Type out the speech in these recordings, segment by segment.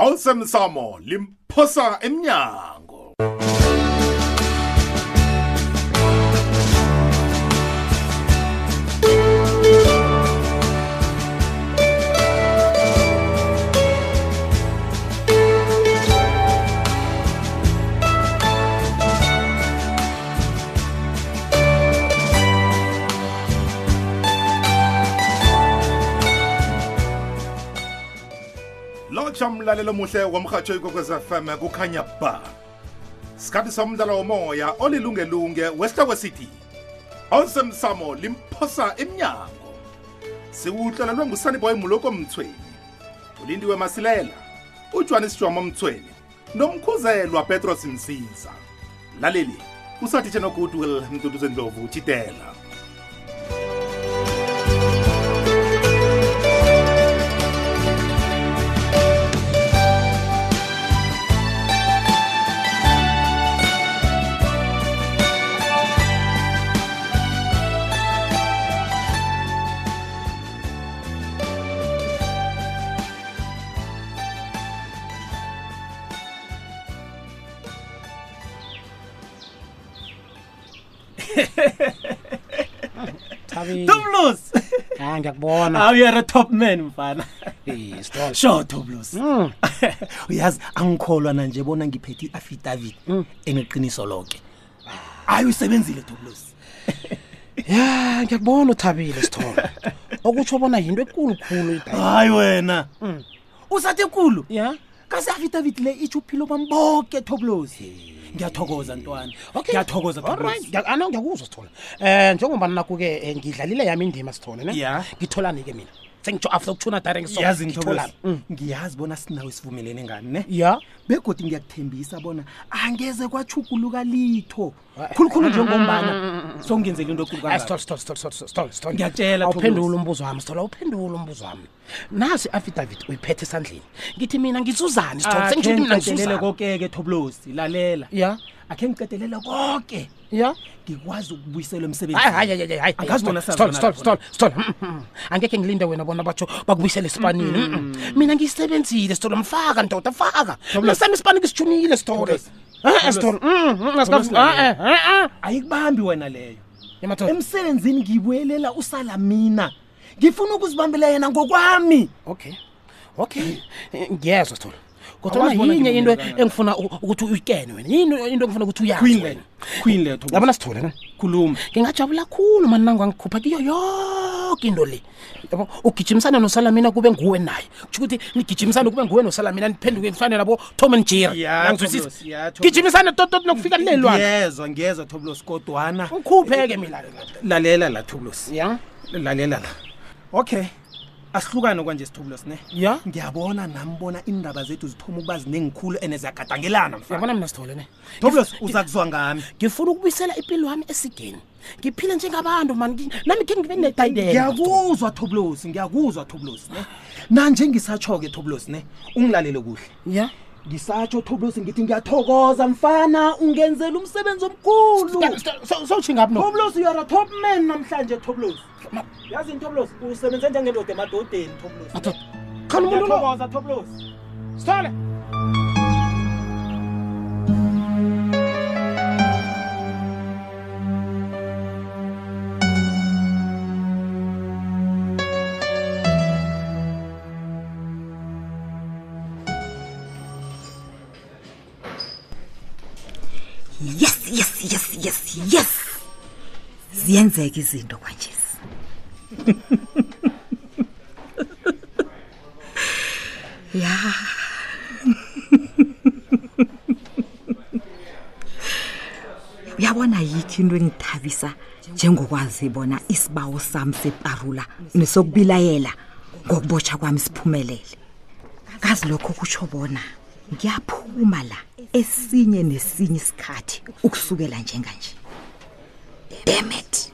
awusemsamo limphosa emnyango lotsha mlalelo muhle womrhatsho ikwekwez fm kukhanya ba. Sikhathi somdlalo womoya olilungelunge wesihloko sithi awusemsamo limphosa emnyango. Siwuhlolelwe ngusaniboy muloko mthweni ulindiwe masilela ujwanis jwama mthweni nomkhuzelwa petros msiza mlaleli usathi tsheno goodwill mduduzendlovu chitela Toblos. Ah ngiyakubona. Hawu you're a top man mfana. Sure Toblos. Mm. Uyazi angikholwa na nje bona ngiphethe i-affidavit eneqiniso lonke. Hayi usebenzile Toblos. Ya ngiyakubona uthabile Stol. Okutsho bona yinto enkulukhulu idayi. Hayi wena. Usathi enkulu? Ya. Kasi affidavit le ithi uphilo bamboke Toblos. Ngiyathokoza ntwana. Ngiyathokoza ana ngiyakuzwa Stol. Eh njengoba naku ke eh, ngidlalile yami indima Stol ne? Yeah. Ngitholani ke mina? Sengitsho after. Yazi ngithokoza. Mm. Ngiyazi bona sinawe sivumelene ngani ne? Ya. begodi ngiyakuthembisa bona angeze kwachuguluka litho khulukhulu njengombana into. Stol Stol Stol Stol Stol Stol. Ngiyakutshela, Awuphendula umbuzo wami Stol, awuphendula umbuzo wami. Nasi affidavit uyiphethe esandleni. Ngithi mina ngizuzani Stol? Akhe Sengitsho ukuthi mina ngiqedelele ngizuzani. koke-ke toblosi lalela Ya. Akhe ngiqedelele koke. Ya. ngikwazi ukubuyiselwa hayi emsebenzini. Hayi hayi hayi hayi Angazi bona stol sazana stol lapho stol stol Mm, mm. angekhe ngilinde wena bona batsho bakubuyisele esipanini. Mm, mm. mina ngiyisebenzile stol mfaka ndoda faka nasami isipani kisijunile stol Thomas. Eh, Thomas. stol Mm, mm, ayikubambi wena leyo. Emsebenzini ngibuyelela usala mina. Ngifuna ukuzibambela yena ngokwami. Okay. Okay. Ngiyezwa stol kodwa Awazi bona yinye into engifuna ukuthi uyikene wena. Yini into engifuna ukuthi uyazi wena. queen leyo yabona sithole ne khuluma. Ngingajabula khulu mani nangangikhupha kiyo yoke into le. Yabo ugijimisane nosalamina kube nguwe naye. Kusho ukuthi nigijimisane kube nguwe nosalamina niphenduke nifane nabo tom and jerry. Ya, Nangizwisisa? Thomas, ya, Thomas. gijimisane totot nokufika kulelwana ngiyezwa ngiyezwa toblos kodwana ukhupheke mina. Lalela la toblos ya? Lalela la. Okay asihlukane kwanje sithobulos ne ya? Ngiyabona nambona indaba zethu zithoma ukuba zinengikhulu ene ziyagadangelana mfana. Yabona mina sithole ne? Toblos uza kuzwa ngami. Ngifuna ukubuyisela impilo wami esigeni. Ngiphile njengabantu mani nami khe ngibe netayidela ngiyakuzwa toblos ngiyakuzwa toblos ne? Nanje ngisatsho-ke toblos ne? Ungilalele kuhle. Ya ngisatsho toblos ngithi ngiyathokoza. Mfana ungenzela umsebenzi omkhulu. Sowutsho ngaphi no? Toblos you are a top man namhlanje toblos yazini toblos usebenze njengendoda emadodeni Madoda, khona umuntu toblos sithole ziyenzeka izinto kwanje ya. Uyabona yikho into engithabisa njengokwazi bona isibawo sami separula nesokubilayela ngokubotshwa kwami siphumelele. Kazi lokho kutsho bona ngiyaphuma la esinye nesinye isikhathi ukusukela njenganje dammit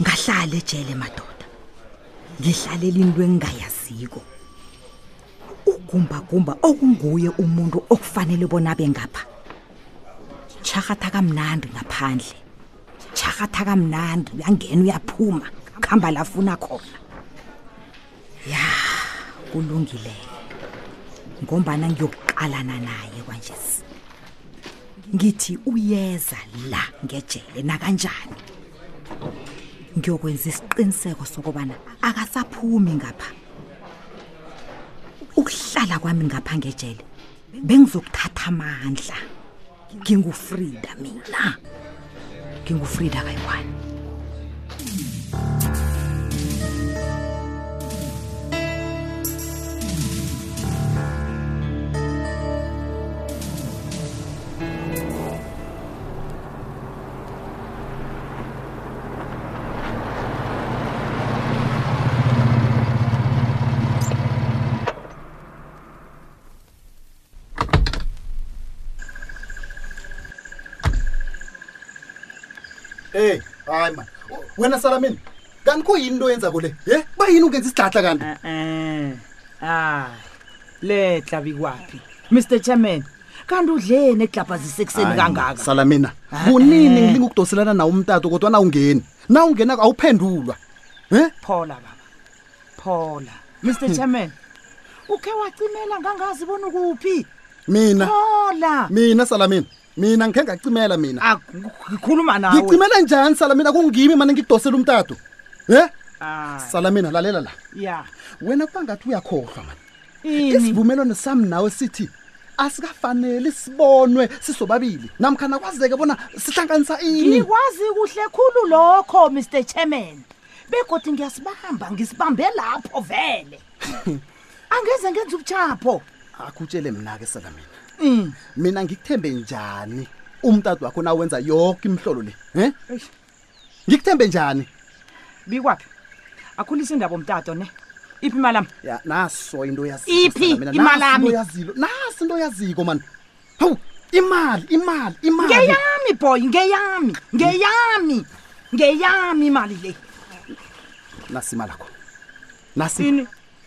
ngahlala ejele madoda. Ngihlalela into engingayaziko ugumbagumba okunguye umuntu okufanele bona abe ngapha. Charhatha kamnandi ngaphandle. Charhatha kamnandi uyangena uyaphuma kuhamba lafuna khona. Ya kulungileyo ngombana ngiyokuqalana naye kwanjesi ngithi uyeza la ngejele nakanjani? Ngiyokwenza isiqiniseko sokubana akasaphumi ngapha. Ukuhlala kwami ngapha ngejele bengizokuthatha amandla. Ngingufrida mina. Ngingufrida kayiwani hayi man. Wena Salamini, kanti kuyini into yenza kule? Ye? Bayini ungenza isidladla kanti? Eh. Ah. Letla bikwaphi? Mr Chairman, kanti udlene eglabhazise ekseni Hayi, kangaka? Salamina, Ah, kunini eh. ngilinga ukudoselana nawo umtato kodwa na ungeni. Na ungena awuphendulwa. He? Phola baba. Phola. Mr Chairman, ukhe wacimela ngangazi bona ukuphi? Mina, Phola. mina Salamina. Mina ngikhe ngacimela mina. Ah, ngikhuluma nawe. Ngicimela njani Salamina kungimi manje ngidosela umtato? He? Ah, Salamina lalela la. ya. Wena kuba ngathi uyakhohlwa man. Ini? Isivumelwano sami nawe sithi asikafanele sibonwe sisobabili namkhana kwazeke bona sihlanganisa ini Ngikwazi kuhle khulu lokho Mr Chairman. Begodi ngiyasibamba, ngisibambe lapho vele. Angeze ngenza ubuchapho. akutshele mina ke Salamina Mm. Mina ngikuthembe njani umtatu wakho nawenza yonke imhlolo le he? Eish. ngikuthembe njani? Bikwaphi? Akhulisa indaba omtato ne. Iphi imalami? ya naso into yaziko Iphi Salamina, imali naso into yaziko man. Hawu imali imali imali. Ngeyami boy ngeyami ngeyami ngeyami imali le. Nasi imali yakho nasi ini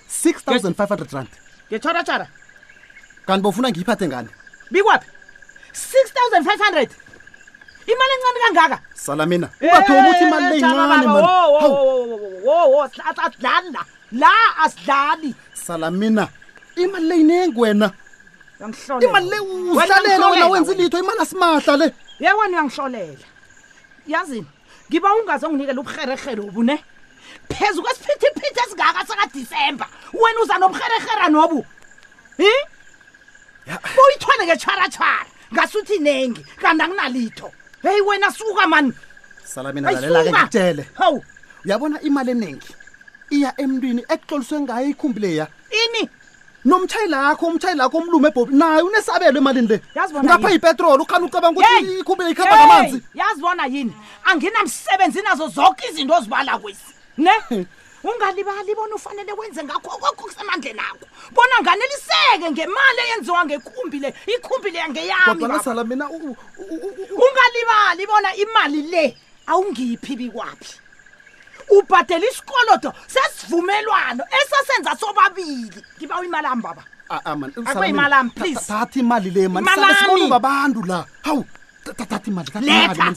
6500 rand. Ngetsharatshara kanti bofuna ngiyiphathe ngani? Bikwaphi? 6500 imali encane kangaka? Uthi imali le Eh, jama incane baba, man wo, wo, hawu. wo, wo, wo, wo, asidlali la la asidlali. Salamina imali le inengi wena? Imali le uhlalela wena wenza ilitho imali asimahla le. Ye wena uyangihlolela. Yazini ngiba ungazonginikela ubuherehele obu ne? Phezu kwesiphithiphithi esingaka sakadisemba wena uza nobuherehera nobu? Hi buyithwane ngetshwaratshwara ngasuthi nengi kanti anginalitho. Heyi wena suka mani Salamina lalela ke ngitshele hawu. Uyabona imali eningi iya emntwini ekuhloliswe ngayo ikhumbileya ini? Nomtshayeli akho umtshayeli akho umlume ebhobi naye unesabelo emalini le? Ngapha yipetroli ukhani ucabanga ukuthi Hey! ikhumbileya ikhamba ngamanzi? Yazibona yini? Anginamsebenzi nazo zonke izinto ozibala kwesi ne ungalibali bona ufanele wenze ngakho? Kokho kusemandleni akho. Bona nganeliseke ngemali eyenziwa ngekhumbi le ikhumbi le yangeyami kodwa u- ungalibali bona imali le awungiphi bikwaphi? Ubhadela isikolodo sesivumelwano esasenza sobabili. Ngiba imali ami baba. Ah, ah, man, Akube Salamina, imali yami, tha- please. tha- thatha imali le man. Yami. babantu la. Hawu tha- tha- thatha imali thatha imali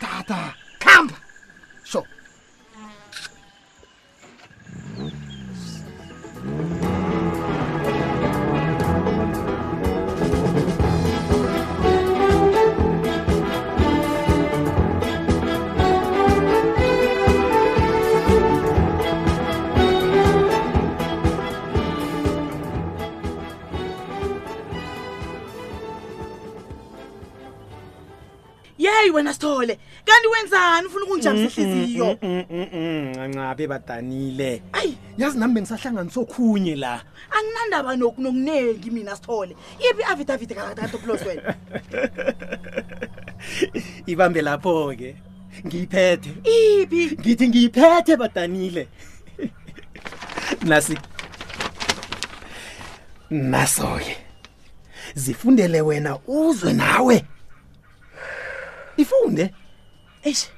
thatha khamba. Wena sithole. Kanti wenzani? Ufuna ukungijabisa ihliziyo? ancabe badanile. Ayi. Yazi nami bengisahlanganisa okhunye la. Anginandaba noku- nokunengi mina sithole. Yiphi i-affidavit kakatatopulos wena ibambe lapho-ke. Ngiyiphethe. Iphi? Ngithi ngiyiphethe badanile. Nasi naso-ke. Zifundele wena uzwe nawe. Ifunde. Eish.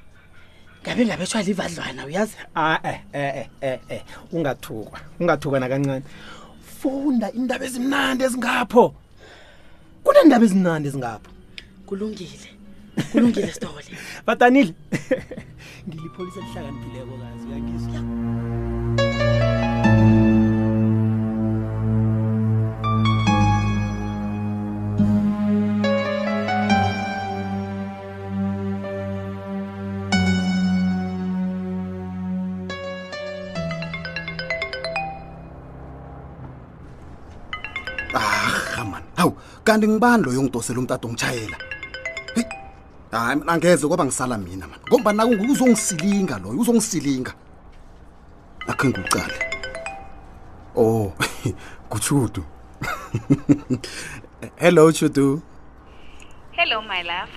Ngabe ngabethwa livadlwana uyazi? Ah eh eh eh, eh eh. Ungathukwa ungathukwa nakancane. Funda indaba ezimnandi ezingapho. Kunendaba ezimnandi ezingapho. Kulungile. Kulungile sithole. Badanile. Ngilipholisa elihlakaniphileko kazi uyangizwa kanti ngibani lo yongidosela umtato ngitshayela heyi hayi mina angeze kwaba ngisala mina mani. Ngomba naku uzongisilinga loyo uzongisilinga. Akhe ngiwucale oh kuchudu hello chudu Hello my love.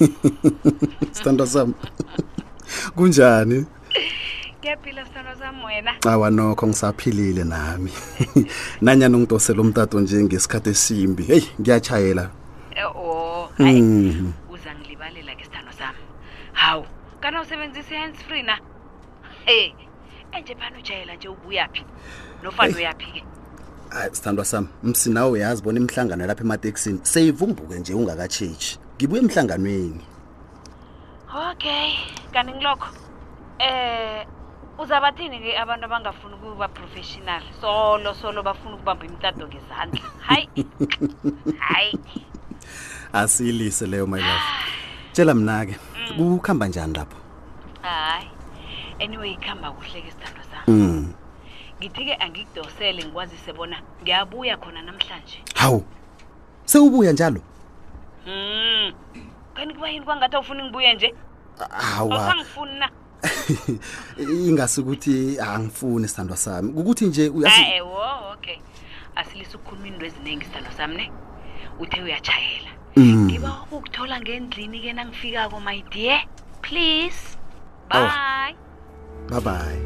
sithanda sami. Kunjani Ngiyaphila sithando sami wena. awa nokho ngisaphilile nami nanyani ungidosela umtato nje ngesikhathi esimbi heyi ngiyatshayela Eh, Oh, hayi Mhm. uza ngilibalela ke sithando sami. Hawu, kana usebenzisa hands free na? Eh, enje phana ujayela nje ubuya phi? Nofana uyaphi ke? hayi sithandwa sami msinawe uyazi bona imihlangano lapha emateksini seyivumbuke nje ungakatshetshi ngibuye emhlanganweni Okay, kanti ngilokho. Eh, uzabathini ke abantu abangafuni ukuba professional? Solo solo bafuna ukubamba imtato ngezandla. Hayi. Hayi. asiyilise leyo my love tshela mna-ke kuhamba njani lapho Hayi. Anyway, ikuhamba kuhle ke sithando sami. mm. ngithi-ke angikudosele ngikwazise bona ngiyabuya khona namhlanje hawu sewubuya njalo mm. kanti kuba yini kwangathi awufuni ngibuye nje hawa awusangifuni na ingasukuthi angifuni sithandwa sami. Kukuthi nje ae wo okay. Asilise ukukhuluma into eziningi sithando sami ne? Uthe uyatshayela Mm. ngiba ukuthola ngendlini-ke nangifikako my dear. Please. Bye bye. Bye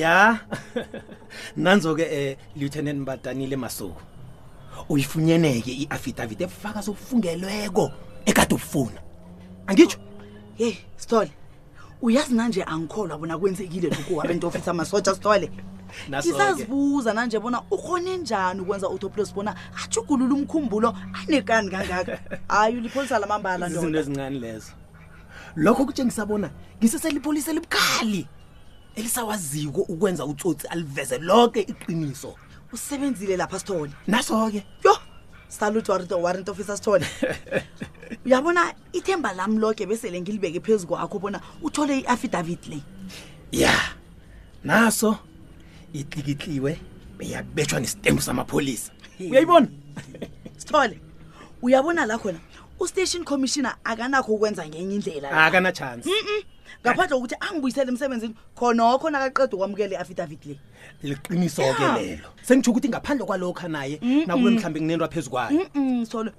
ya. Nanzo-ke um lieutenant mbadanile masuku uyifunyeneke i-affidavit efaka sokufungelweko ekade ufuna angitsho? Yeyi sithole uyazi nanje angikholwa bona kwenzekile lokhu wabento ofisa amasotsha sithole? Naso-ke. ngisazibuza nanje bona ukhone njani ukwenza utoplos bona ajugulula umkhumbulo anekani kangaka? Hayi ulipholisa lamambala izinto ezincane lezo. Lokho kutshengisa bona ngiseselipholisa elibukhali elisawaziko ukwenza utsotsi aliveze lonke iqiniso. Usebenzile lapha sithole. Naso-ke yo salut warrant warrant officer sithole. Uyabona ithemba lami loke besele ngilibeke phezu kwakho bona uthole i-affidavit le? Ya naso itlikitliwe beyabetshwa nesitembu samapholisa. Uyayibona? Sithole uyabona la khona ustation commissioner akanakho ukwenza ngenye indlela la. akanachance ngaphandle kokuthi angibuyisele emsebenzini khonokho nakaqeda ukwamukela i-affidavit le. Liqiniso-ke lelo. Sengitsho ukuthi ngaphandle kwalokho naye nakube mhlawumbe kunento aphezu kwayo solo.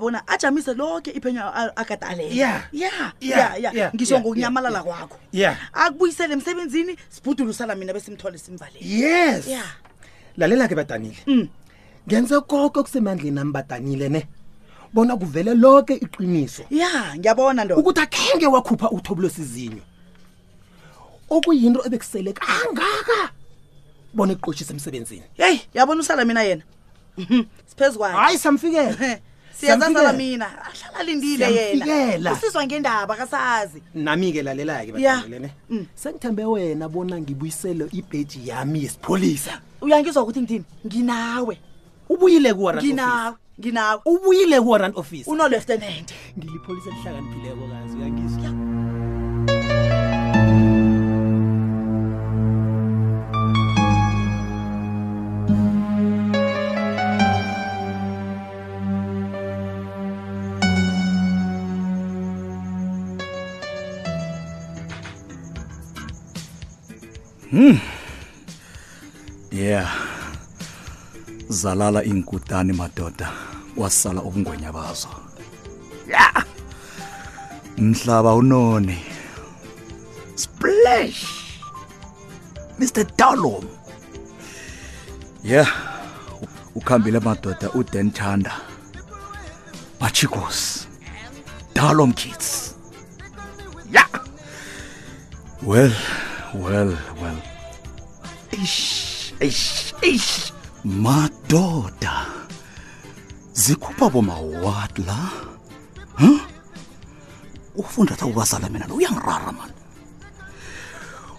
Bona ajamise lonke iphenyo akadaleyo Ya. ya Ya, ya ngisho ngokunyamalala kwakho. Ya. Akubuyisele emsebenzini sibhudule usala mina besimthole simvalele. Yes. Ya. Lalela-ke badanile. Mm. ngenze konke okusemandleni ami badanile ne bona kuvele lonke iqiniso. Ya ngiyabona ndoda. Ukuthi akhenge wakhupha uthobulo sizinyo okuyinto ebekusele kangaka? Bona eqoshisa emsebenzini. Yeyi yabona usala mina yena? Mhm, siphezu kwakhe. Hayi samfikela siyazasala Siyamfikela. mina. Ahlala lindile yena. Usizwa ngendaba kasazi nami-ke lalela-ke Ya. badanile ne? Mm. sengithembe wena bona ngibuyisele ibheji yami yesipholisa. Uyangizwa ukuthi ngithini? Nginawe. Ubuyile ku-warrant nginawe office nginawe ubuyile ku-warrant office. Uno-lieutenant ngilipholisa elihlakaniphileko kazi uyangizwa? Yeah zalala iinkutani madoda. Wasala ubungwenya bazo. Ya! Mhlaba unone splash! Mr dalom yeah ukhambile madoda udan chanda machicos dalom kids. Ya! Well well well. Eish, eish, eish. Madoda. Zikhupha bomawat la huh? ufunda tha ubazala mina lo uyangirara mani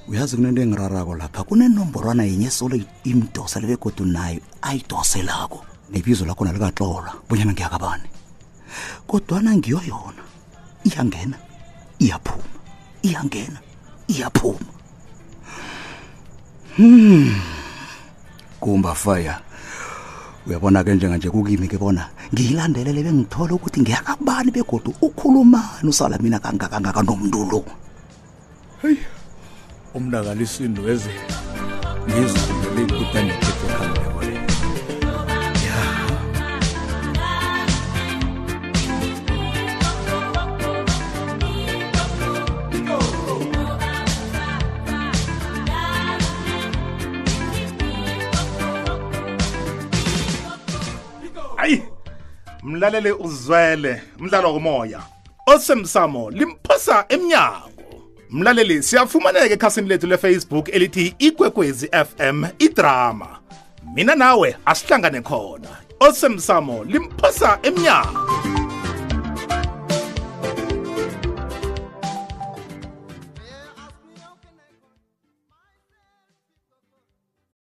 uyazi kunento engirarako lapha? Kunenomborwana yinye solo imdosele begodu nayo ayidoselako. Nebizo lakho nalikaxola bonyana ngiyakabani? Kodwana ngiyo yona. Iyangena iyaphuma. Iyangena iyaphuma. Hmm kumba fire. Uyabona-ke njenganje kukimi ke bona ngiyilandelele bengithole ukuthi ngiyakabani begodu ukhulumani usalamina kangakangaka nomntu lo umnakalisindo eze ngizulele ikutani ekhetho mlalele uzwele mdlalo womoya. Osemsamo limphosa emnyango. Mlaleli siyafumaneka ekhasini lethu lefacebook elithi ikwekwezi fm idrama. Mina nawe asihlangane khona. Osemsamo limphosa emnyango